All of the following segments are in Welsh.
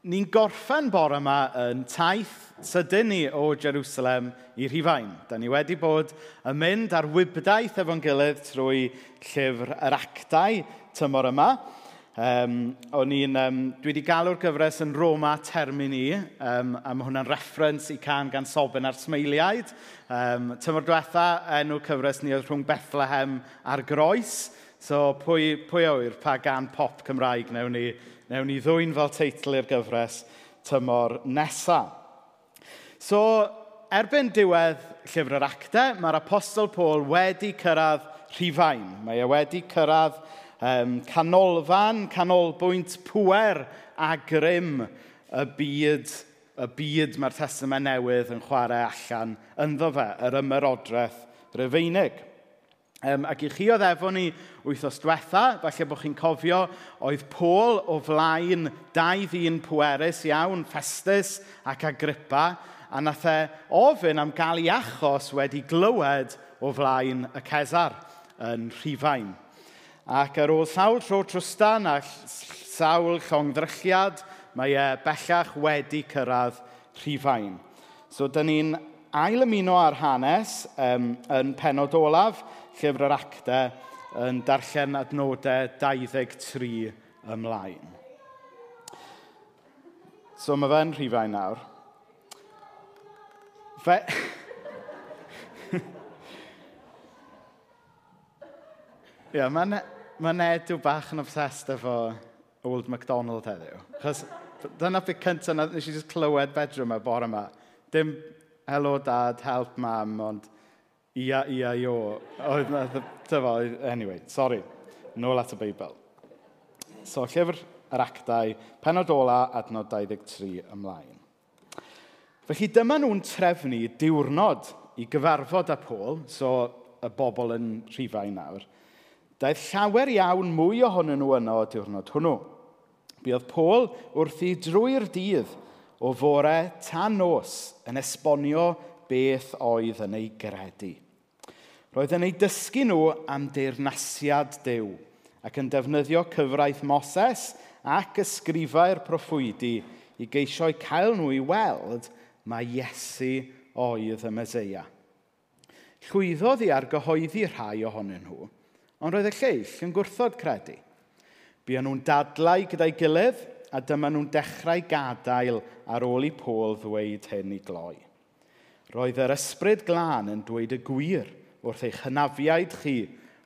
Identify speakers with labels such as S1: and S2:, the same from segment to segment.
S1: ni'n gorffen bore yma yn taith sydyn ni o Jerusalem i Rhifain. Da ni wedi bod yn mynd ar wybdaith efo'n gilydd trwy llyfr yr actau tymor yma. Um, o'n i'n, um, dwi wedi galw'r gyfres yn Roma Termini, um, a mae hwnna'n referens i can gan Sobyn a'r Smeiliaid. Um, tymor diwetha, enw cyfres ni oedd rhwng Bethlehem a'r Groes. So pwy, pwy awyr pa gan pop Cymraeg newn ni Newn ni ddwy'n fel teitl i'r gyfres tymor nesa. So, erbyn diwedd llyfr yr actau, mae'r apostol Paul wedi cyrraedd rhifain. Mae e wedi cyrraedd um, canolfan, canolbwynt pwer a grym y byd, y byd mae'r testament newydd yn chwarae allan ynddo fe, yr ymerodraeth Rufeinig. Um, ac i chi oedd efo ni wythnos diwetha, falle bod chi'n cofio, oedd Pôl o flaen dau ddyn pwerus iawn, Festus ac Agrippa, a nath e ofyn am gael ei achos wedi glywed o flaen y Cesar yn Rhifain. Ac ar ôl sawl tro trwstan a sawl llongddrylliad, mae e bellach wedi cyrraedd Rhifain. So, dyn ni'n ailymuno ar hanes um, yn penod olaf, llyfr yr actau yn darllen adnodau 23 ymlaen. So mae fe'n rhifau nawr. Fe... Ie, yeah, mae ma Ned yw bach yn obsessed efo Old MacDonald heddiw. Chos dyna beth cyntaf nes i just clywed bedroom y bore yma. Dim, hello dad, help mam, ond ia, ia, io. Oedd na, dyfa, anyway, sorry. Nôl at y Beibl. So, llyfr yr actau, penod ola, adnod 23 ymlaen. Felly dyma nhw'n trefnu diwrnod i gyfarfod â Pôl, so y bobl yn rhifau nawr. Daeth llawer iawn mwy ohonyn nhw yno o diwrnod hwnnw. Bydd Pôl wrthi drwy'r dydd o fore tan nos yn esbonio beth oedd yn ei gredu roedd yn ei dysgu nhw am deyrnasiad dew ac yn defnyddio cyfraith Moses ac ysgrifau'r proffwydi i geisio'u cael nhw i weld mae Iesu oedd y Meseia. Llwyddodd i argyhoeddi rhai ohonyn nhw, ond roedd y lleill yn gwrthod credu. Buon nhw'n dadlau gyda'i gilydd a dyma nhw'n dechrau gadael ar ôl i Pôl ddweud hyn i gloi. Roedd yr ysbryd glân yn dweud y gwir – wrth eich hynafiaid chi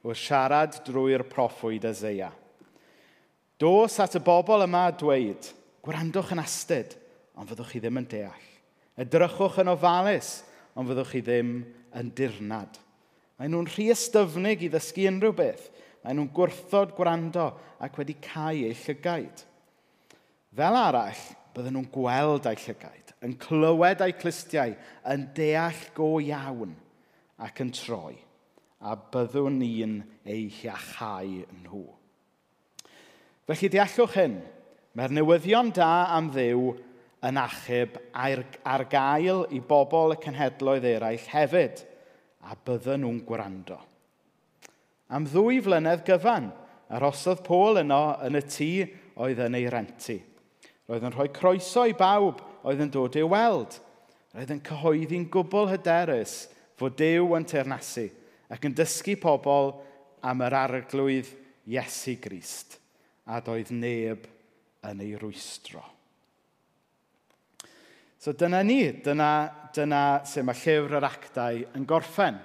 S1: wrth siarad drwy'r proffwyd Ezeia. Dos at y bobl yma a dweud, gwrandwch yn astyd, ond fyddwch chi ddim yn deall. Edrychwch yn ofalus, ond fyddwch chi ddim yn dirnad. Mae nhw'n rhy ystyfnig i ddysgu unrhyw beth. Mae nhw'n gwrthod gwrando ac wedi cael eu llygaid. Fel arall, bydden nhw'n gweld eu llygaid, yn clywed eu clustiau, yn deall go iawn – ac yn troi, a byddwn ni'n ei hiachau nhw. Felly deallwch hyn, mae'r newyddion da am ddew yn achub ar gael i bobl y cenhedloedd eraill hefyd, a bydden nhw'n gwrando. Am ddwy flynedd gyfan, arosodd Pôl yno yn y tŷ oedd yn ei renti. Roedd yn rhoi croeso i bawb oedd yn dod i'w weld. Roedd yn cyhoeddi'n gwbl hyderus fod Dyw yn teirnasu ac yn dysgu pobl am yr arglwydd Iesu Grist, a doedd neb yn ei rwystro. So dyna ni, dyna, dyna sut mae llyfr yr actau yn gorffen.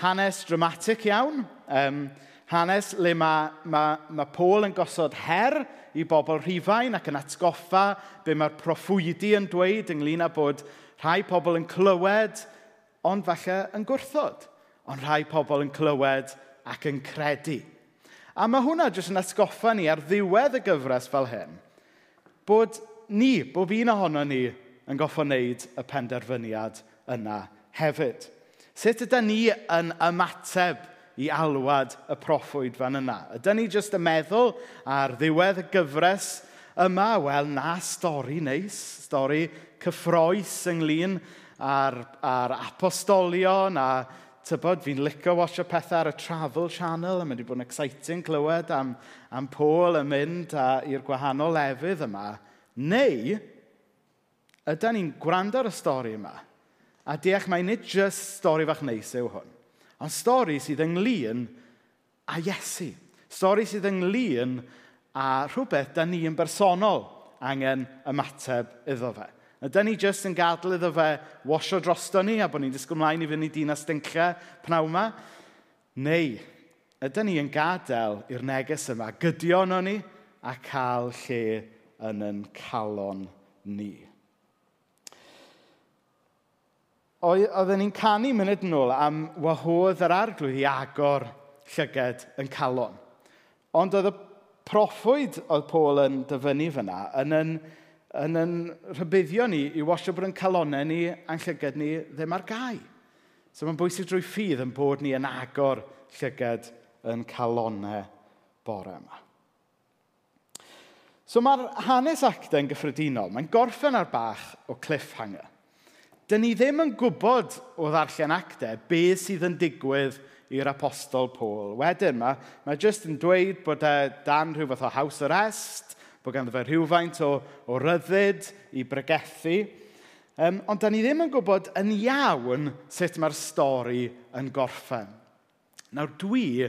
S1: Hanes dramatic iawn, um, hanes le mae ma, mae Paul yn gosod her i bobl rhifain ac yn atgoffa be mae'r proffwydi yn dweud ynglyn â bod rhai pobl yn clywed ond falle yn gwrthod. Ond rhai pobl yn clywed ac yn credu. A mae hwnna jyst yn atgoffa ni ar ddiwedd y gyfres fel hyn, bod ni, bob un ohono ni, yn goffo wneud y penderfyniad yna hefyd. Sut ydym ni yn ymateb i alwad y proffwyd fan yna? Ydy ni jyst yn meddwl ar ddiwedd y gyfres yma, wel na, stori neis, stori cyffroes ynglyn a'r, ar apostolion a tybod, fi'n licio wasio pethau ar y Travel Channel a mae wedi bod yn exciting clywed am, am Paul yn mynd i'r gwahanol lefydd yma. Neu, ydyn ni'n gwrando ar y stori yma a deall mae nid jyst stori fach neis yw hwn, ond stori sydd ynglyn a Iesu. Stori sydd ynglyn a rhywbeth da ni yn bersonol angen ymateb iddo fe. Ydy ni jyst yn gadael iddo fe wasio drosto ni a bod ni'n disgwyl mlaen i fynd i dinas dincau pnaw yma? Neu, ydy ni yn gadael i'r neges yma gydio ono ni a cael lle yn yn calon ni? Oedden ni'n canu munud yn ôl am wahodd yr arglwydd i agor llyged yn calon. Ond oedd y proffwyd oedd Paul yn dyfynnu fyna yn yn yn yn rhybuddio ni i wasio bod yn calonau ni a'n llyged ni ddim ar gau. So mae'n bwysig drwy ffydd yn bod ni yn agor llyged yn calonau bore yma. So mae'r hanes actau'n gyffredinol, mae'n gorffen ar bach o cliffhanger. Dyn ni ddim yn gwybod o ddarllen actau beth sydd yn digwydd i'r apostol Paul. Wedyn mae, mae jyst yn dweud bod e dan rhyw fath o haws arrest, bod ganddo fe rhywfaint o, o ryddid i bregethu. Um, ond da ni ddim yn gwybod yn iawn sut mae'r stori yn gorffen. Nawr dwi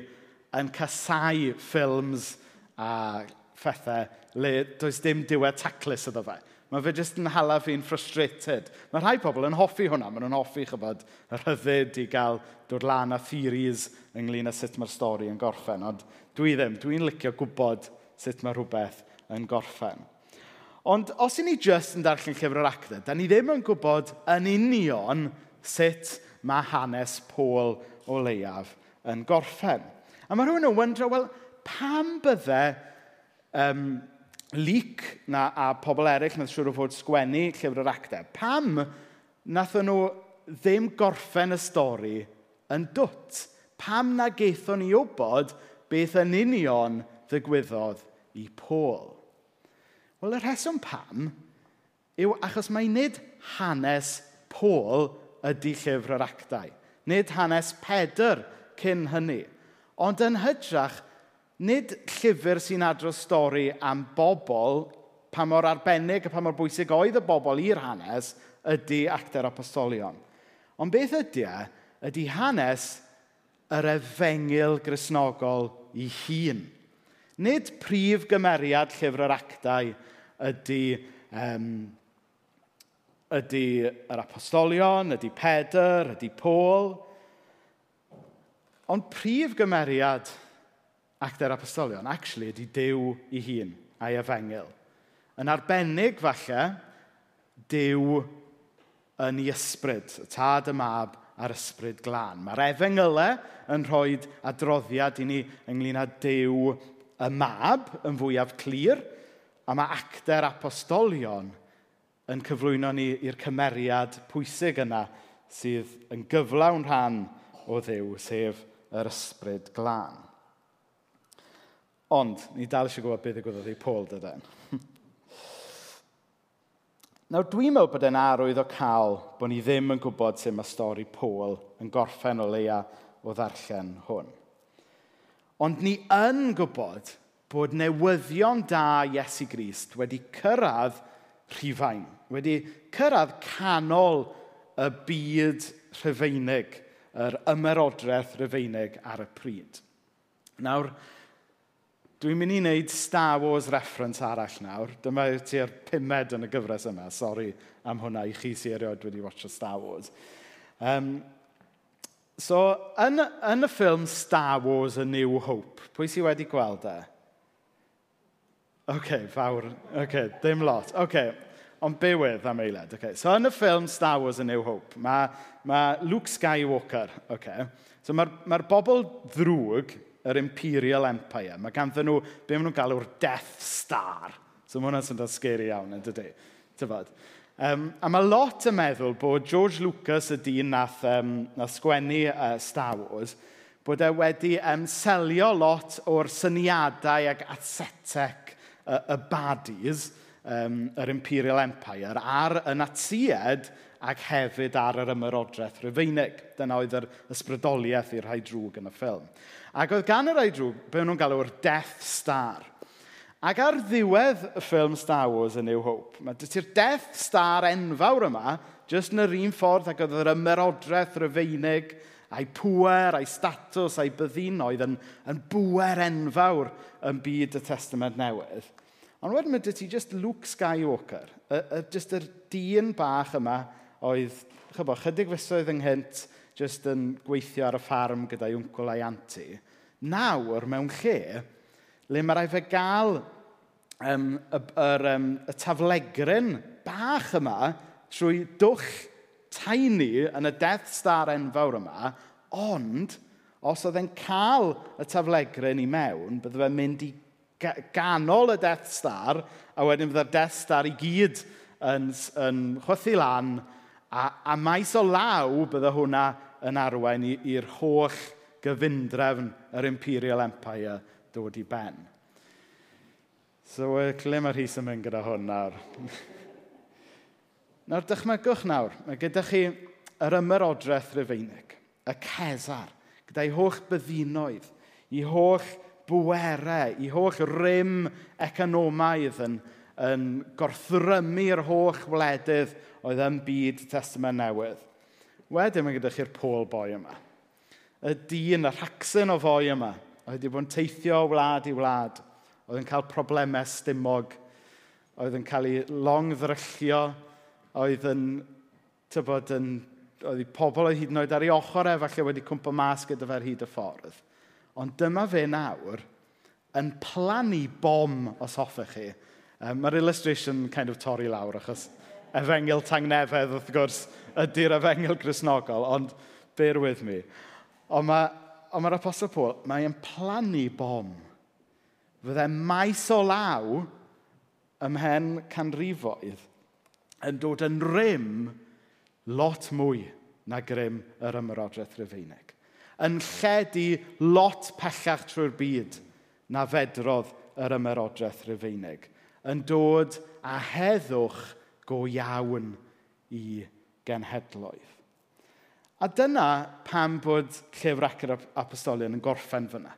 S1: yn casau ffilms a phethau le does dim diwedd taclus iddo fe. Mae fe jyst yn hala fi'n frustrated. Mae rhai pobl yn hoffi hwnna. Mae nhw'n hoffi, chybod, y rhyddid i gael dod lan a theories ynglyn â sut mae'r stori yn gorffen. Ond dwi ddim. Dwi'n licio gwybod sut mae rhywbeth yn gorffen. Ond os i ni just yn darllen llyfr yr actau, da ni ddim yn gwybod yn union sut mae hanes Pôl o leiaf yn gorffen. A mae rhywun yn wyndro, wel, pam bydde um, Luc na, a pobl eraill nath siŵr o fod sgwennu llyfr yr actau, pam nath nhw ddim gorffen y stori yn dwt? Pam na geithon ni wybod beth yn union ddigwyddodd i Pôl? Wel, y rheswm pam yw achos mae nid hanes Pôl ydy llyfr yr actau. Nid hanes Pedr cyn hynny. Ond yn hydrach, nid llyfr sy'n adro stori am bobl pa mor arbennig a pa mor bwysig oedd y bobl i'r hanes ydy actor apostolion. Ond beth ydy e? Ydy hanes yr efengil grisnogol i hun. Nid prif gymeriad llyfr yr actau, ydy, um, ydy yr apostolion, ydy Pedr, ydy Pôl. Ond prif gymeriad ac der apostolion, actually, ydy Dyw i hun a'i efengil. Yn arbennig, falle, Dyw yn ei ysbryd, y tad y mab a'r ysbryd glân. Mae'r efengylau yn rhoi adroddiad i ni ynglyn â Dyw y mab yn fwyaf clir – A mae actau'r apostolion yn cyflwyno ni i'r cymeriad pwysig yna sydd yn gyflawn rhan o ddew, sef yr ysbryd glân. Ond, ni dal eisiau gwybod beth ddigwyddodd i Paul dydyn. Nawr, dwi'n meddwl bod e'n arwydd o cael bod ni ddim yn gwybod sut mae stori Paul yn gorffen o leia o ddarllen hwn. Ond ni yn gwybod bod newyddion da Iesu Grist wedi cyrraedd rhifain, wedi cyrraedd canol y byd rhyfeinig, yr ymerodraeth rhyfeinig ar y pryd. Nawr, dwi'n mynd i wneud Star Wars reference arall nawr. Dyma ti'r pumed yn y gyfres yma. Sori am hwnna i chi sy'n erioed wedi watcho Star Wars. Um, so, yn, yn y ffilm Star Wars A New Hope, pwy sy'n wedi gweld e? OK, fawr. OK, dim lot. OK, ond bywydd e am eiled. Okay. So yn y ffilm Star Wars A New Hope, mae ma Luke Skywalker, okay. so mae'r ma, ma bobl ddrwg yr Imperial Empire, mae ganddyn nhw, be maen nhw'n galw'r Death Star. So mae hwnna'n sy'n scary iawn, yn dydy. Tyfod. Um, a mae lot yn meddwl bod George Lucas y dyn nath, um, nath sgwennu uh, Star Wars, bod e wedi um, selio lot o'r syniadau ac asetec y, y badis, um, yr Imperial Empire, ar y natsied ac hefyd ar yr ymerodraeth rhyfeinig. Dyna oedd yr ysbrydoliaeth i'r rhai drwg yn y ffilm. Ac oedd gan yr rhai drwg, be nhw'n galw'r Death Star. Ac ar ddiwedd y ffilm Star Wars yn New Hope, mae dy ti'r Death Star enfawr yma, jyst yn yr un ffordd ac oedd yr ymerodraeth rhyfeinig, a'i pŵer, a'i statws, a'i byddinoedd yn, yn bŵer enfawr yn byd y testament newydd. Ond wedyn mae dy ti just Luke Skywalker, y, y, just yr dyn bach yma oedd, chybo, chydig fysoedd ynghynt, just yn gweithio ar y ffarm gyda'i wncl a'i anti. Nawr, mewn lle, le mae rai fe gael um, y, y, um, y taflegryn bach yma trwy dwch tiny yn y Death Star enfawr yma, ond os oedd e'n cael y taflegryn i mewn, bydde fe'n mynd i ganol y Death Star, a wedyn bydde'r Death Star i gyd yn, yn chwythu lan, a, a maes o law bydde hwnna yn arwain i'r holl gyfundrefn yr Imperial Empire dod i ben. So, uh, ble mae'r hys yn mynd gyda hwn nawr? Nawr dychmygwch nawr, mae gyda chi yr ymerodraeth Rufeinig, y Cesar, gyda'i holl byddinoedd, i holl bwerau, i holl rym economaidd yn, yn gorthrymu'r holl wledydd oedd yn byd testament newydd. Wedyn mae gyda chi'r pôl boi yma. Y dyn, y rhacsyn o foi yma, oedd wedi bod yn teithio o wlad i wlad, oedd yn cael problemau stymog, oedd yn cael ei longddryllio, oedd yn, tybod, yn, oedd pobl oedd hyd yn oed ar ei ochr efallai wedi cwmpa mas gyda fe'r hyd y ffordd. Ond dyma fe nawr yn plannu bom os hoffech chi. Um, Mae'r illustration kind of torri lawr achos efengil tangnefedd wrth gwrs ydy'r efengil grisnogol, ond bear with me. Ond mae'r ma, ma apostol Paul, mae'n plannu bom. Fydde maes o law ymhen canrifoedd yn dod yn rym lot mwy na grym yr ymyrodraeth Rufeinig. Yn lledu lot pellach trwy'r byd na fedrodd yr ymyrodraeth Rufeinig. Yn dod a heddwch go iawn i genhedloedd. A dyna pam bod llyfr Acr Apostolion yn gorffen fyna.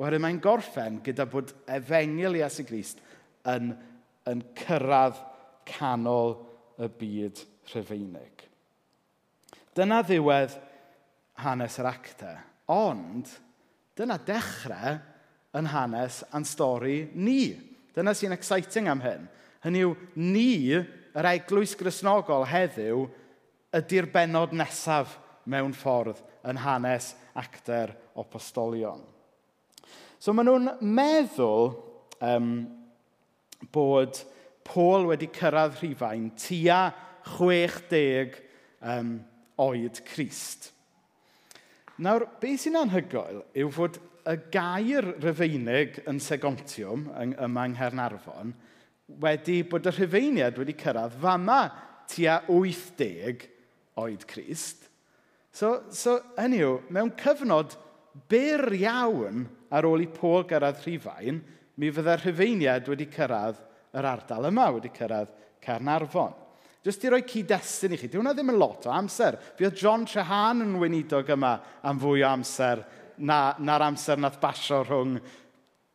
S1: Oherwydd mae'n gorffen gyda bod efengil Iesu Grist yn, yn cyrraedd canol y byd rhyfeinig. Dyna ddiwedd hanes yr actau, Ond, dyna dechrau yn hanes a'n stori ni. Dyna sy'n exciting am hyn. Hynny yw, ni, yr eglwys grisnogol heddiw, ydy'r benod nesaf mewn ffordd yn hanes o apostolion. So maen nhw'n meddwl um, bod Paul wedi cyrraedd rhifain tua 60 um, oed Crist. Nawr, beth sy'n anhygoel yw fod y gair rhyfeinig yn segontiwm yma yng Nghernarfon wedi bod y rhyfeiniad wedi cyrraedd fama tua 80 oed Crist. So, so hynny yw, mewn cyfnod byr iawn ar ôl i Pôl gyrraedd Rhifain, mi fydda'r rhyfeiniad wedi cyrraedd yr ardal yma wedi cyrraedd Cernarfon. Jyst i roi cyd-destun i chi, diwna ddim yn lot o amser. Fi oedd John Trehan yn weinidog yma am fwy o amser na'r na amser nath basio rhwng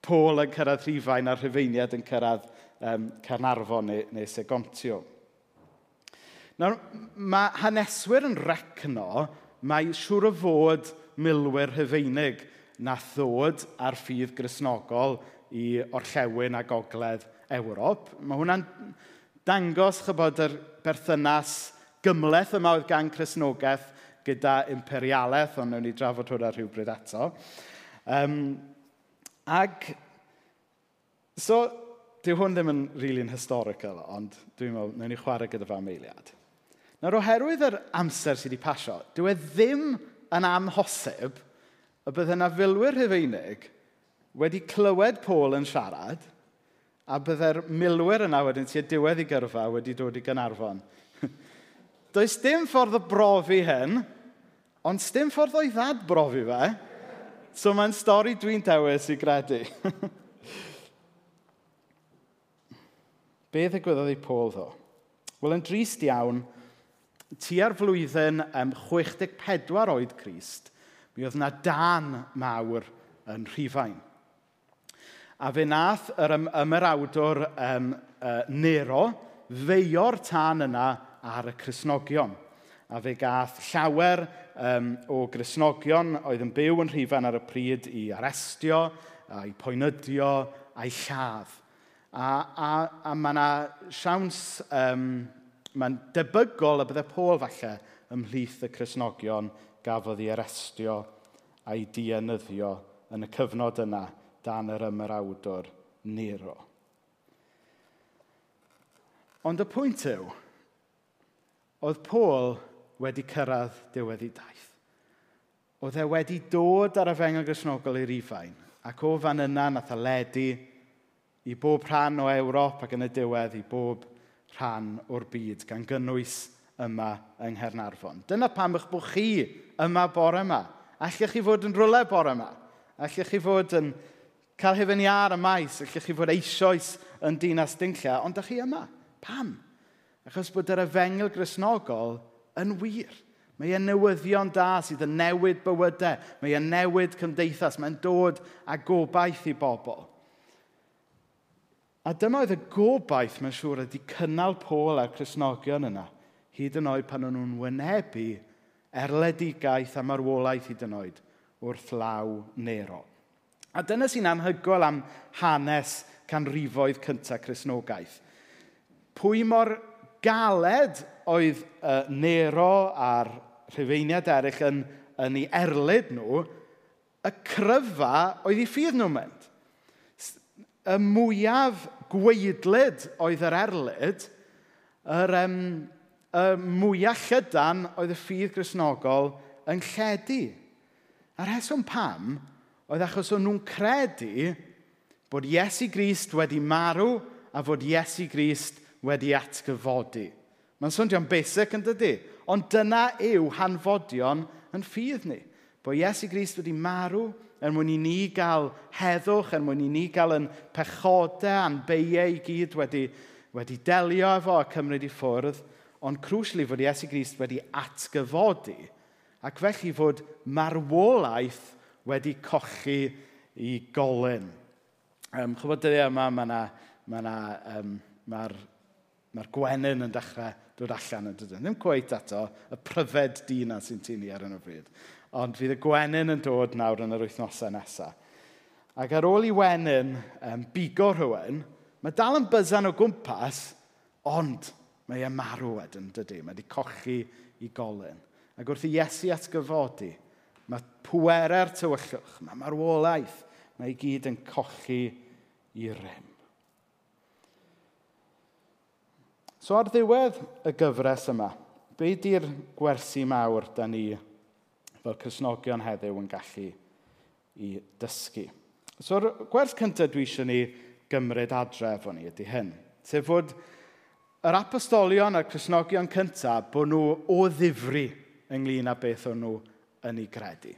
S1: Pôl yn cyrraedd Rhifain a'r Rhyfeiniad yn cyrraedd um, Cernarfon neu, neu Segontio. Nawr, mae haneswyr yn recno mae siŵr o fod milwyr Rhyfeinig na ddod ar ffydd grisnogol i orllewin a gogledd Ewrop. Mae hwnna'n dangos chybod yr berthynas gymleth yma oedd gan Cresnogaeth gyda imperialaeth, ond wnawn ni drafod hwnna rhywbryd eto. Um, ag, so, dyw hwn ddim yn rili'n really historical, ond dwi'n meddwl, wnawn ni chwarae gyda fe am eiliad. Nawr, oherwydd yr amser sydd wedi pasio, dyw e ddim yn amhosib y bydd yna filwyr Rhufeinig wedi clywed Paul yn siarad – a byddai'r milwyr yna wedyn tua diwedd i gyrfa wedi dod i Gynarfon. Does dim ffordd o brofi hyn, ond dim ffordd o'i ddad brofi fe. So mae'n stori dwi'n dewis i gredu. Be ddigwyddodd i pôl ddo? Wel, yn drist iawn, tua'r flwyddyn um, 64 oed Crist, mi oedd yna dan mawr yn Rhifain. A fe nath yr ym, ymerawdwr um, uh, Nero feio'r tân yna ar y Cresnogion. A fe gath llawer um, o Gresnogion oedd yn byw yn rhifan ar y pryd i arestio, a'i poenydio, a'i lladd. A, a, a mae yna siawns, um, mae'n debygol y bydde Pôl falle ymhlith y Cresnogion gafodd ei arestio a'i dienyddio yn y cyfnod yna dan yr ymyrawdwr Nero. Ond y pwynt yw, oedd Paul wedi cyrraedd diwedd i daith. Oedd e wedi dod ar y fengel grisnogol i'r Ifain, ac o fan yna nath y ledu i bob rhan o Ewrop ac yn y diwedd i bob rhan o'r byd, gan gynnwys yma yng Nghernarfon. Dyna pam eich bod chi yma bore yma. Allech chi fod yn rwle bore yma. Allech chi fod yn cael hyfen iar y maes, allech chi fod eisoes yn dinas dinlla, ond ydych chi yma. Pam? Achos bod yr efengil grisnogol yn wir. Mae e'n newyddion da sydd yn newid bywydau. Mae e'n newid cymdeithas. Mae'n dod â gobaith i bobl. A dyma oedd y gobaith, mae'n siŵr, ydy cynnal Pôl a'r Cresnogion yna, hyd yn oed pan o'n nhw'n wynebu erledigaeth a marwolaeth hyd yn oed wrth law Nero. A dyna sy'n anhygoel am hanes canrifoedd cyntaf Cresnogaeth. Pwy mor galed oedd uh, Nero a'r rhufeiniad eraill yn, yn ei erlyd nhw, y cryfa oedd ei ffydd nhw'n mynd. Y mwyaf gweidlyd oedd yr erlyd, yr, um, y mwyaf llydan oedd y ffydd grisnogol yn lledu. A'r heswm pam, oedd achos o'n nhw'n credu bod Iesu Grist wedi marw a fod Iesu Grist wedi atgyfodi. Mae'n swnio'n basic yn dydy, ond dyna yw hanfodion yn ffydd ni. Bo Iesu Grist wedi marw er mwyn i ni gael heddwch, er mwyn i ni gael yn pechodau a'n beiau i gyd wedi, wedi delio efo a cymryd i ffwrdd, ond crwysli fod Iesu Grist wedi atgyfodi ac felly fod marwolaeth wedi cochi i golyn. Um, Chybod dyddiau yma, mae yna... Mae yna um, mae'r mae'r gwenyn yn dechrau dod allan yn dydyn. Ddim cweith ato, y pryfed dyn sy'n tynnu ar yno bryd. Ond fydd y gwenyn yn dod nawr yn yr wythnosau nesaf. Ac ar ôl i wenyn um, bigo rhywun, mae dal yn byzan o gwmpas, ond mae e marw wedyn, dydy. Mae wedi cochi i golyn. Ac wrth i Iesu atgyfodi, Mae pwerau'r tywyllwch, mae marwolaeth, mae i gyd yn cochi i rym. So ar ddiwedd y gyfres yma, be di'r gwersi mawr da ni fel cysnogion heddiw yn gallu i dysgu? So'r gwers cyntaf dwi eisiau ni gymryd adre efo ni ydy hyn. Sef fod yr apostolion a'r cysnogion cyntaf bod nhw o ddifri ynglyn â beth o'n nhw yn ei gredu.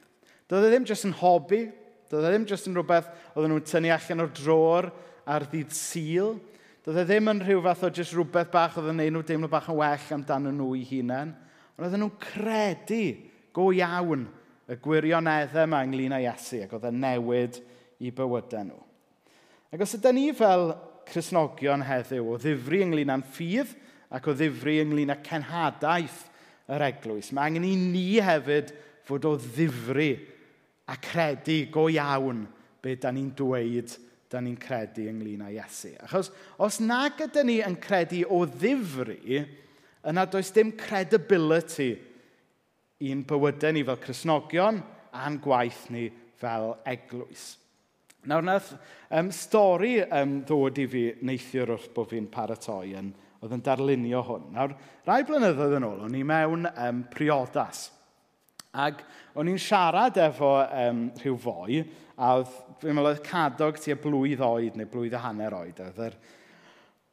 S1: Doedd e ddim jyst yn hobi, doedd e ddim jyst yn rhywbeth oedden nhw'n tynnu allan o'r drôr ar ddydd syl. Doedd e ddim yn rhyw fath o jyst rhywbeth bach oedden nhw'n nhw deimlo bach yn well amdano nhw i hunain. Ond oedden nhw'n credu go iawn y gwirioneddau yma ynglyn â Iesu ac oedd e'n newid i bywydau nhw. Ac os ydym ni fel Cresnogion heddiw o ddifri ynglyn â'n ffydd ac o ddifri ynglyn â cenhadaeth yr eglwys, mae angen i ni hefyd fod o ddifri a credu go iawn be da ni'n dweud da ni'n credu ynglyn â Iesu. Achos os nag ydyn ni yn credu o ddifri, yna does dim credibility i'n bywydau ni fel Cresnogion a'n gwaith ni fel eglwys. Nawr, wnaeth um, stori um, ddod i fi neithiwr wrth bod fi'n paratoi yn, oedd yn darlunio hwn. Nawr, rai blynyddoedd yn ôl, o'n i mewn um, priodas – Ac o'n i'n siarad efo um, rhyw foi, a oedd, fi'n meddwl, oedd cadog tua blwydd oed neu blwydd a hanner oed. Oedd, yr,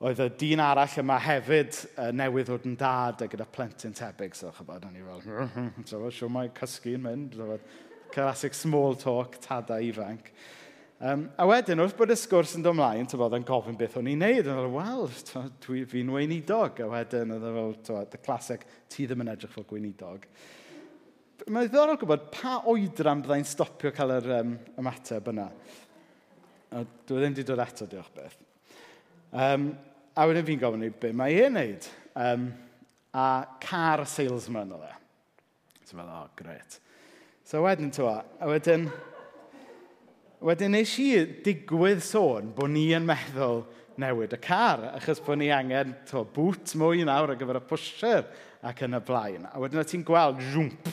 S1: oedd y dyn arall yma hefyd uh, newydd fod yn dad a gyda plentyn tebyg, so chybod, o'n i fel, hmm, hmm, hmm, so, siw mae cysgu'n mynd, so, classic small talk, tada ifanc. Um, a wedyn, wrth bod y sgwrs yn dod ymlaen, ti'n bod yn gofyn beth o'n i'n neud, yn wel, fi'n weinidog. A wedyn, oedd e y classic, ti ddim yn edrych fel gweinidog. Mae'n ddiddorol gwybod pa oedran byddai'n stopio cael yr um, ymateb yna. A dwi ddim wedi dod eto, diolch beth. Um, a wedyn fi'n gofyn i be mae e'n neud. Um, a car salesman o dde. Ti'n meddwl, oh, gret. So wedyn twa, a wedyn... Wedyn nes i digwydd sôn bod ni yn meddwl newid y car, achos bod ni angen to, bwt mwy nawr ar gyfer y pwysir ac yn y blaen. A wedyn o ti'n gweld, zwmp,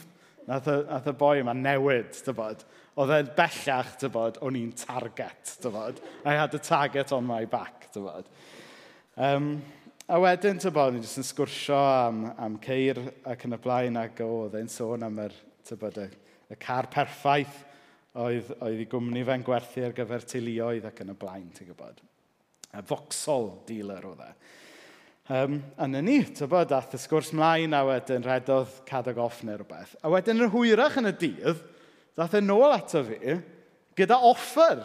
S1: Nath y, nath y boi yma newid, dyfod. Oedd e'n bellach, dyfod, o'n i'n target, dyfod. I had a target on my back, dyfod. Um, a wedyn, tyfod, ni jyst yn sgwrsio am, am ceir ac yn y blaen ac oedd e'n sôn am yr, tyfod, y, y car perffaith oedd, oedd i gwmni fe'n gwerthu ar gyfer teuluoedd ac yn y blaen, ti'n gwybod. A Vauxhall dealer oedd e. Um, a 'na ni. Tibod, daeth y sgwrs mlaen a wedyn redodd Cadag off neu rhywbeth. A wedyn yr hwyrach yn y dydd, daeth e nôl ato fi gyda offer.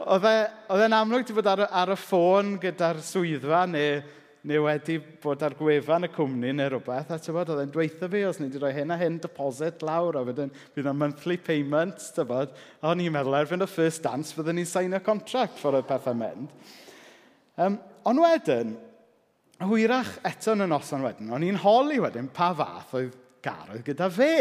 S1: Oedd e, e'n amlwg wedi bod ar, ar y ffôn gyda'r swyddfa neu, neu wedi bod ar gwefan y cwmni neu rhywbeth. A tybod, oedd e'n dweithio fi, os ni wedi rhoi hyn a hyn deposit lawr, a wedyn bydd o'n monthly payment, tybod. A o'n i'n meddwl erbyn y first dance, byddwn ni'n sign a contract ffordd y pethau mynd. Um, ond wedyn, hwyrach eto yn y noson wedyn, o'n i'n holi wedyn pa fath oedd gar oedd gyda fe.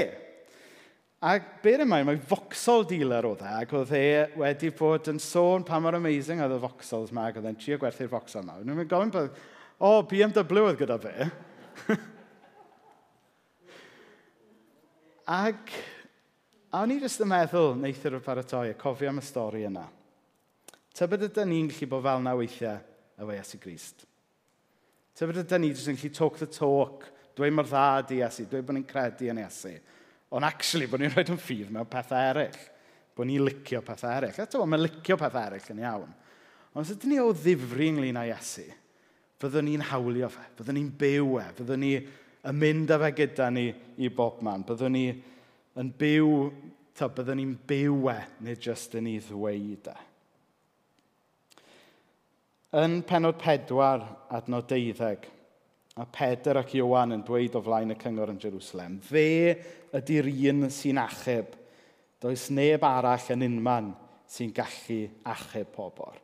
S1: A be'r yma, mae Vauxhall dealer oedd e, ac oedd e wedi bod yn sôn pa mor amazing oedd y Vauxhalls yma, ac oedd e'n trio gwerthu'r Vauxhall yma. Nw'n mynd gofyn bod, o, oh, BMW oedd gyda fe. ac, a o'n i jyst yn meddwl, neithio'r e paratoi, a cofio am y stori yna. Tybed ydyn ni'n gallu bod fel na weithiau y weias i Grist. Ti'n bod ydyn ni jyst yn gallu talk the talk, dweud mor dda di Iesu, dweud bod ni'n credu yn Iesu. Ond actually, bod ni'n rhoi yn ffydd mewn pethau eraill. Bod ni'n licio pethau eraill. Eto, mae'n licio pethau eraill yn iawn. Ond os ydyn ni o ddifri ynglyn â Iesu, fyddwn ni'n hawlio fe, fyddwn ni'n byw e, fyddwn ni yn mynd â fe gyda ni i bob man, byddwn ni yn byw, ta, byddwn ni'n byw e, neu jyst yn ei ddweud e yn penod pedwar adnod deuddeg. A Pedr ac Iwan yn dweud o flaen y cyngor yn Jerusalem, Fe ydy'r un sy'n achub. Does neb arall yn unman sy'n gallu achub pobl.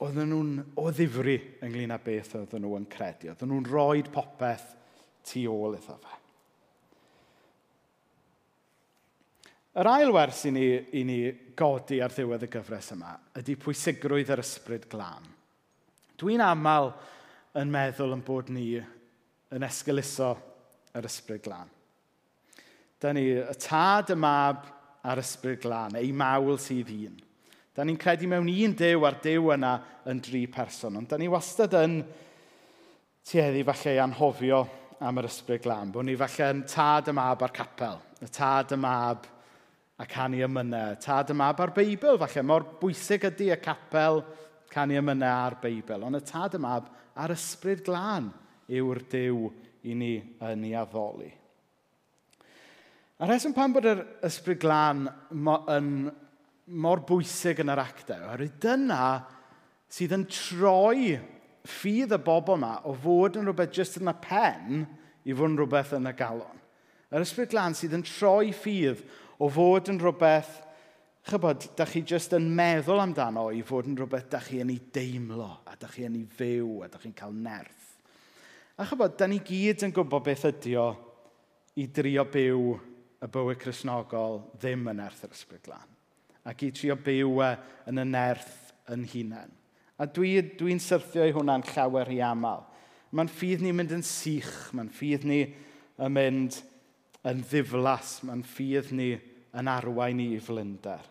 S1: Oedden nhw'n o ddifri ynglyn â beth oedden nhw yn credu. Oedden nhw'n rhoi popeth tu ôl iddo fe. Yr ail wers i ni, i ni godi ar ddiwedd y gyfres yma ydy pwysigrwydd yr ysbryd glân. Dwi'n aml yn meddwl yn bod ni yn esgyluso yr ysbryd glân. Da ni y tad y mab a'r ysbryd glân, ei mawl sydd un. Da ni'n credu mewn un dew a'r dew yna yn dri person, ond da ni wastad yn tueddu falle i anhofio am yr ysbryd glân, bod ni falle yn tad y mab a'r capel, y tad y mab a canu ymynau. Tad y mab a'r Beibl, falle. Mor bwysig ydy y capel canu ymynau a'r Beibl. Ond y tad y mab a'r ysbryd glân yw'r dew i ni yn ei addoli. A reswm pan bod yr ysbryd glân mo, yn mor bwysig yn yr actau, oherwydd dyna sydd yn troi ffydd y bobl yma o fod yn rhywbeth jyst yn y pen i fod yn rhywbeth yn y galon. Yr ysbryd glân sydd yn troi ffydd o fod yn rhywbeth, chybod, da chi jyst yn meddwl amdano i fod yn rhywbeth da chi yn ei deimlo, a da chi yn ei fyw, a da chi'n cael nerth. A chybod, da ni gyd yn gwybod beth ydy o i drio byw y bywyd chrysnogol ddim yn nerth yr ysbryd glân. Ac i trio byw e, yn y nerth yn hunain. A dwi'n dwi, dwi syrthio i hwnna'n llawer i aml. Mae'n ffydd ni'n mynd yn sych, mae'n ffydd ni yn mynd yn ddiflas, mae'n ffydd ni yn arwain i flynder.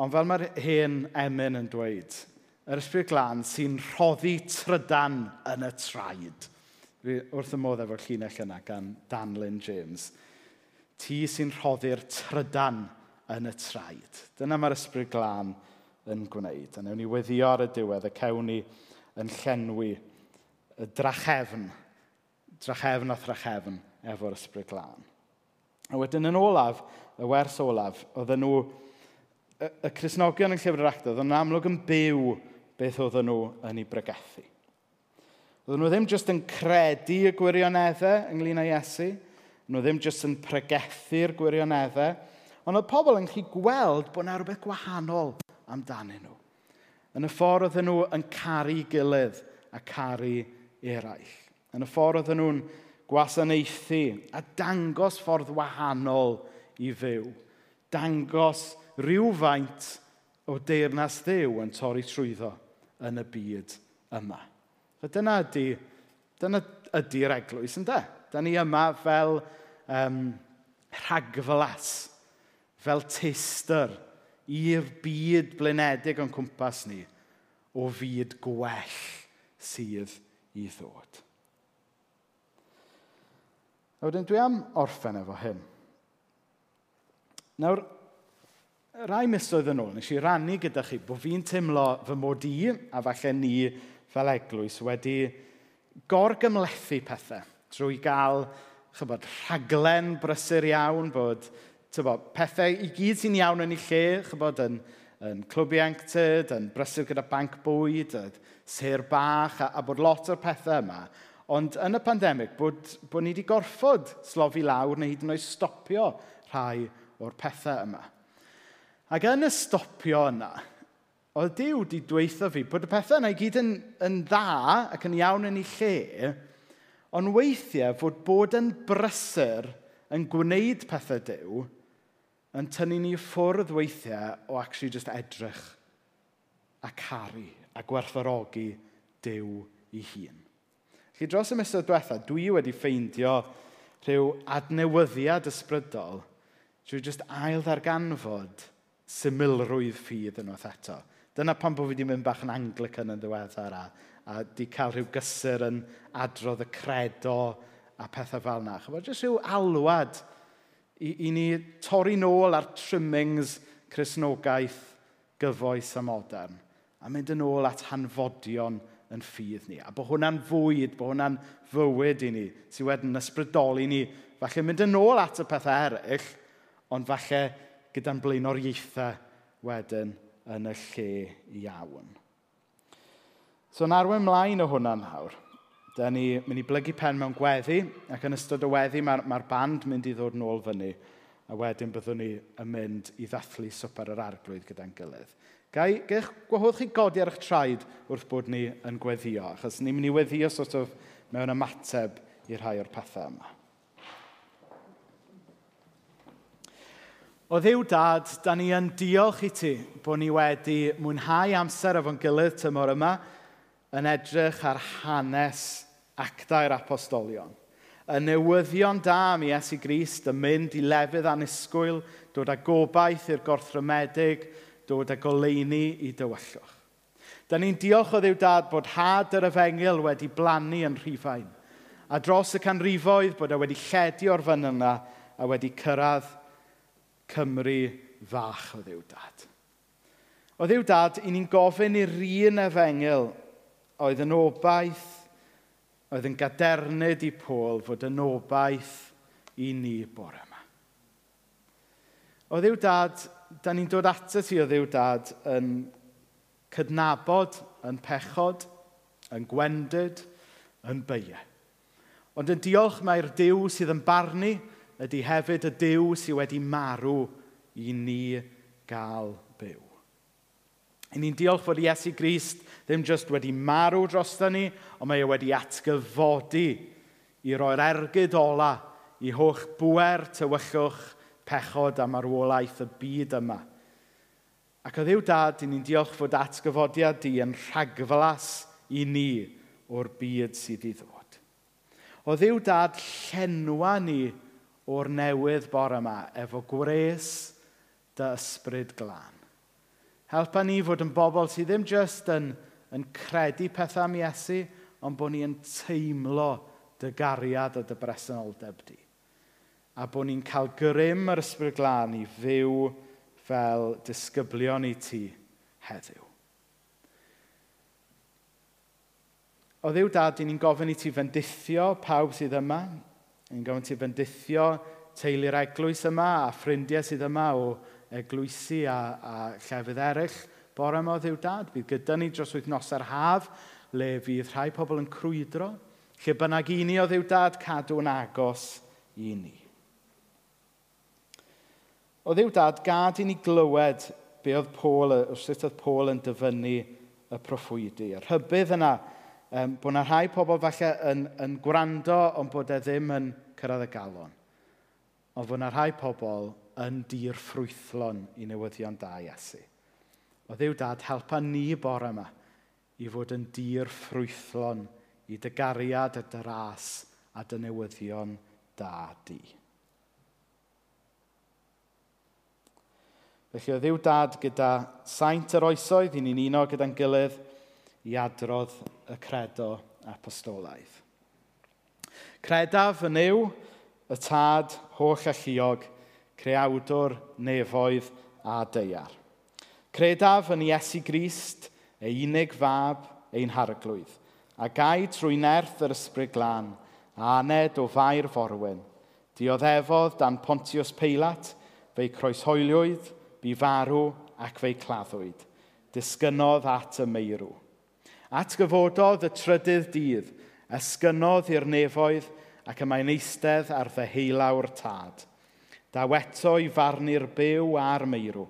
S1: Ond fel mae'r hen emyn yn dweud, yr ysbryd glân sy'n rhoddi trydan yn y traed. Wrth y modd efo'r llinell yna gan Dan Lynn James. Ti sy'n rhoddi'r trydan yn y traed. Dyna mae'r ysbryd glân yn gwneud. A newn ni weddio ar y diwedd y cewn ni yn llenwi y drachefn, drachefn a thrachefn efo'r ysbryd glân. A wedyn yn olaf, y wers olaf, oedden nhw, y, y Cresnogion yn llyfr yr actau, oedden nhw'n amlwg yn byw beth oedden nhw yn ei bregethu. Oedden nhw ddim jyst yn credu y gwirioneddau ynglyn â Iesu, nhw ddim jyst yn pregethu'r gwirioneddau, ond oedd pobl yn gallu gweld bod yna rhywbeth gwahanol amdanyn nhw. Yn y ffordd oedden nhw yn caru gilydd a caru eraill. Yn y ffordd oedden nhw'n gwasanaethu a dangos ffordd wahanol i fyw. Dangos rhywfaint o deyrnas ddew yn torri trwyddo yn y byd yma. A dyna ydy, dyna ydy'r eglwys, ynddo? Da ni yma fel um, rhagflas, fel teister i'r byd blenedig o'n cwmpas ni o fyd gwell sydd i ddod. A wedyn dwi am orffen efo hyn. Nawr, rai misoedd yn ôl, nes i rannu gyda chi bod fi'n teimlo fy mod i, a falle ni fel eglwys, wedi gorgymlethu pethau drwy gael chybod, rhaglen brysur iawn bod tybod, pethau i gyd sy'n iawn yn ei lle, chybod, yn, yn clwb ieuenctid, yn brysur gyda banc bwyd, yn ser bach, a, a bod lot o'r pethau yma Ond yn y pandemig, bod, bod ni wedi gorfod slofi lawr neu hyd yn oed stopio rhai o'r pethau yma. Ac yn y stopio yna, oedd Dyw wedi dweithio fi bod y pethau yna i gyd yn, yn dda ac yn iawn yn ei lle, ond weithiau fod bod yn brysur yn gwneud pethau Dyw yn tynnu ni ffwrdd weithiau o actually just edrych a caru a gwerthorogi Dyw ei hun. Felly dros y misoedd diwetha, dwi wedi ffeindio rhyw adnewyddiad ysbrydol drwy jyst ail ddarganfod symlrwydd ffydd unwaith eto. Dyna pan bod fi wedi mynd bach yn Anglican yn ddiweddar a, a di cael rhyw gysur yn adrodd y credo a pethau fel yna. Chyfod, jyst rhyw alwad i, i ni torri nôl ar trimmings chrysnogaeth gyfoes a modern a mynd yn ôl at hanfodion yn ffydd ni. A bod hwnna'n fwyd, bod hwnna'n fywyd i ni, sydd wedyn ysbrydoli ni, falle mynd yn ôl at y pethau eraill, ond falle gyda'n blaenoriaethau wedyn yn y lle iawn. So, yn arwen mlaen o hwnna nawr, da ni mynd i blygu pen mewn gweddi, ac yn ystod y weddi mae'r ma, band mynd i ddod nôl fyny a wedyn byddwn ni yn mynd i ddathlu swper yr arglwydd gyda'n gilydd. Gai, gael gwahodd chi godi ar eich traed wrth bod ni yn gweddio, achos ni'n mynd i weddio sort of mewn ymateb i rhai o'r pethau yma. O ddiw dad, da ni yn diolch i ti bod ni wedi mwynhau amser efo'n gilydd tymor yma yn edrych ar hanes actau'r apostolion y newyddion da am Iesu Grist yn mynd i lefydd anusgwyl, dod â gobaith i'r gorthrymedig, dod â goleini i dywyllwch. Da ni'n diolch o ddiw dad bod had yr efengil wedi blannu yn rhifain, a dros y canrifoedd bod e wedi lledu o'r fan yna a wedi cyrraedd Cymru fach o ddiw dad. O ddiw dad, i ni'n gofyn i'r un efengil oedd yn obaith, oedd yn gadernid i Pôl fod yn obaith i ni bore yma. O ddiw dad, da ni'n dod ato ti o ddiw dad yn cydnabod, yn pechod, yn gwendid, yn beiau. Ond yn diolch mae'r diw sydd yn barnu ydy hefyd y diw sydd wedi marw i ni gael byw. I ni'n diolch fod Iesu Grist ddim jyst wedi marw droston ni, ond mae e wedi atgyfodi i roi'r ergyd ola i holl bwer, tywyllwch, pechod a marwolaeth y byd yma. Ac o ddiw dad, ni'n diolch fod atgyfodiad di yn rhagflas i ni o'r byd sydd i ddod. O ddiw dad, llenwa ni o'r newydd bore yma efo gwres dy ysbryd glân. Helpa ni fod yn bobl sydd ddim jyst yn, yn credu pethau am Iesu, ond bod ni yn teimlo dy gariad a dy bresenoldeb di. A bod ni'n cael grym yr ysbryd glân i fyw fel disgyblion i ti heddiw. O ddiw dad, ni'n gofyn i ti fendithio pawb sydd yma. Ni'n gofyn i ti fendithio teulu'r eglwys yma a ffrindiau sydd yma o eglwysi a, a llefydd eraill bore yma o ddiw dad. Bydd gyda ni dros wythnosau'r haf le fydd rhai pobl yn crwydro, lle bynnag i ni o ddiw dad cadw'n agos i ni. O ddiw dad, gad i ni glywed be oedd Paul, sut oedd Paul yn dyfynnu y proffwydi. Y rhybydd yna, um, bod yna rhai pobl falle yn, yn gwrando ond bod e ddim yn cyrraedd y galon. Ond bod yna rhai pobl yn dir ffrwythlon i newyddion da Iesu. O ddiw dad, helpa ni bore yma i fod yn dir ffrwythlon i dy gariad a dy ras a dy newyddion da di. Felly o ddiw dad gyda saint yr oesoedd, i ni'n uno gyda'n gilydd i adrodd y credo apostolaidd. Credaf yn yw y tad holl alluog creawdwr nefoedd a deiar. Credaf yn Iesu Grist, ei unig fab, ein harglwydd, a gai trwy nerth yr ysbryd glân, a aned o fair forwyn. Dioddefodd dan Pontius Peilat, fe'i croeshoeliwyd, bu farw ac fe'i claddwyd. Disgynodd at y meirw. At gyfododd y trydydd dydd, ysgynodd i'r nefoedd ac y mae'n eistedd ar ddeheulawr tad. Daw eto i farnu'r byw a'r meirw.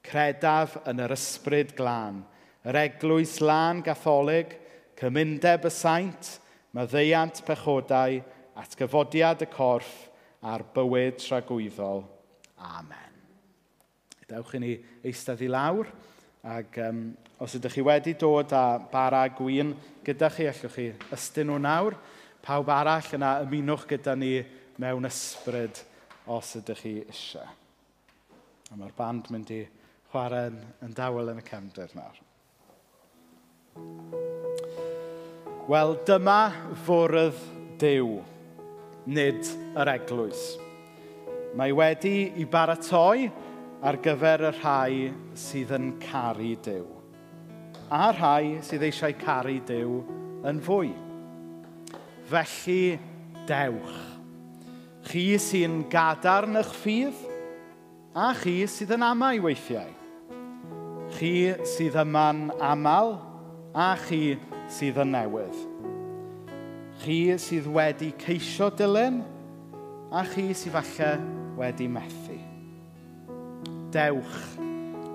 S1: Credaf yn yr ysbryd glân, yr eglwys lân gatholig, cymundeb y saint, maddeiant pechodau, atgyfodiad y corff a'r bywyd tragwyddol. Amen. Dewch i ni eistedd i lawr. Ac um, os ydych chi wedi dod â bara gwyn gyda chi, allwch chi ystyn nhw nawr. Pawb arall yna ymunwch gyda ni mewn ysbryd os ydych chi eisiau. A mae'r band mynd i chwarae yn, yn dawel yn y cefndir nawr. Wel, dyma fwrdd Dyw, nid yr eglwys. Mae wedi i baratoi ar gyfer y rhai sydd yn caru Dyw. A rhai sydd eisiau caru Dyw yn fwy. Felly, dewch Chi sy'n gadarn eich ffydd, a chi sydd yn amau weithiau. Chi sydd yma'n aml, a chi sydd yn newydd. Chi sydd wedi ceisio dilyn, a chi sydd falle wedi methu. Dewch,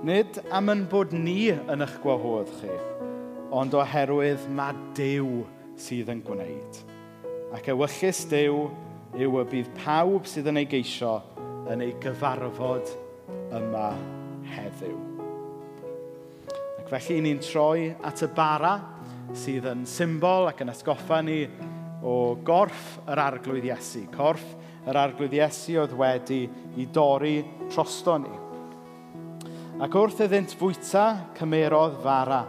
S1: nid am yn bod ni yn eich gwahodd chi, ond oherwydd mae Dyw sydd yn gwneud. Ac ewyllus Dyw yw y bydd pawb sydd yn ei geisio yn ei gyfarfod yma heddiw. Ac felly ni'n troi at y bara sydd yn symbol ac yn atgoffa ni o gorff yr arglwydd Iesu. Corff yr arglwydd Iesu oedd wedi i dorri trosto ni. Ac wrth iddynt fwyta cymerodd fara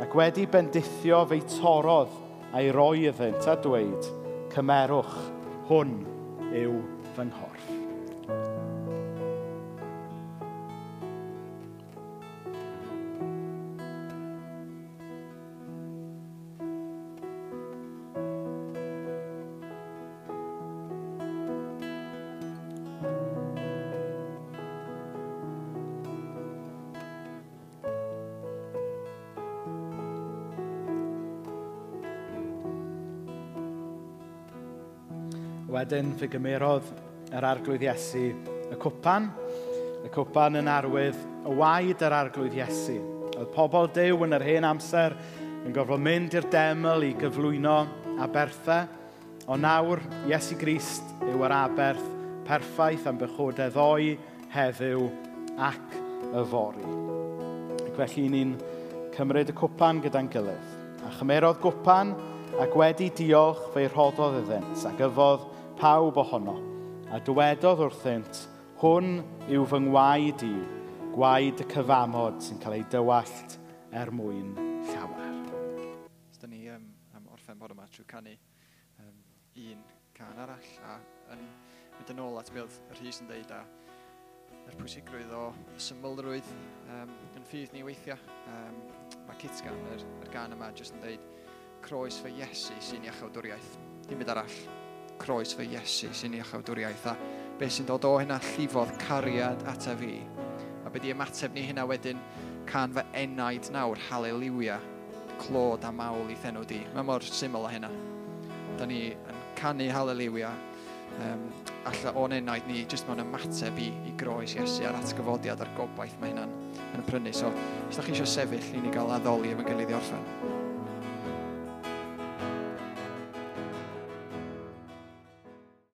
S1: ac wedi bendithio fe'i torodd a'i roi iddynt a dweud cymerwch hwn yw fy nghorff. wedyn fe gymerodd yr arglwydd Iesu y cwpan. Y cwpan yn arwydd y waed yr arglwydd Iesu. Oedd pobl dew yn yr hen amser yn gofod mynd i'r deml i gyflwyno a berthau. O nawr, Iesu Grist yw yr aberth perffaith am bychodau ddoi, heddiw ac y fori. Ac felly ni'n cymryd y cwpan gyda'n gilydd. A chymerodd gwpan ac wedi diolch fe'i rhoddodd iddynt ac yfodd pawb ohono, a dywedodd wrthynt, hwn yw fy ngwaed i, gwaed y cyfamod sy'n cael ei dywallt er mwyn llawer.
S2: Os da ni um, am orffen bod yma trwy canu um, un can arall, a yn mynd yn ôl at beth yr hys yn deud, a yr pwysigrwydd o symlrwydd um, yn ffydd ni weithiau. Um, mae Kitgan, yr, yr gan yma, jyst yn deud croes fy Iesu sy'n iachawdwriaeth. Dim byd arall croes fy Iesu sy'n ei achawdwriaeth a beth sy'n dod o hynna llifodd cariad ata fi. A beth i ymateb ni hynna wedyn can fy enaid nawr, haleluia, clod a mawl i thenw di. Mae mor syml o hynna. Da ni yn canu haleluia um, alla o'n enaid ni jyst mewn ymateb i, i groes Iesu a'r atgyfodiad a'r gobaith mae hynna'n yn prynu. So, os da chi eisiau sefyll, i ni gael addoli efo'n gilydd i orffen.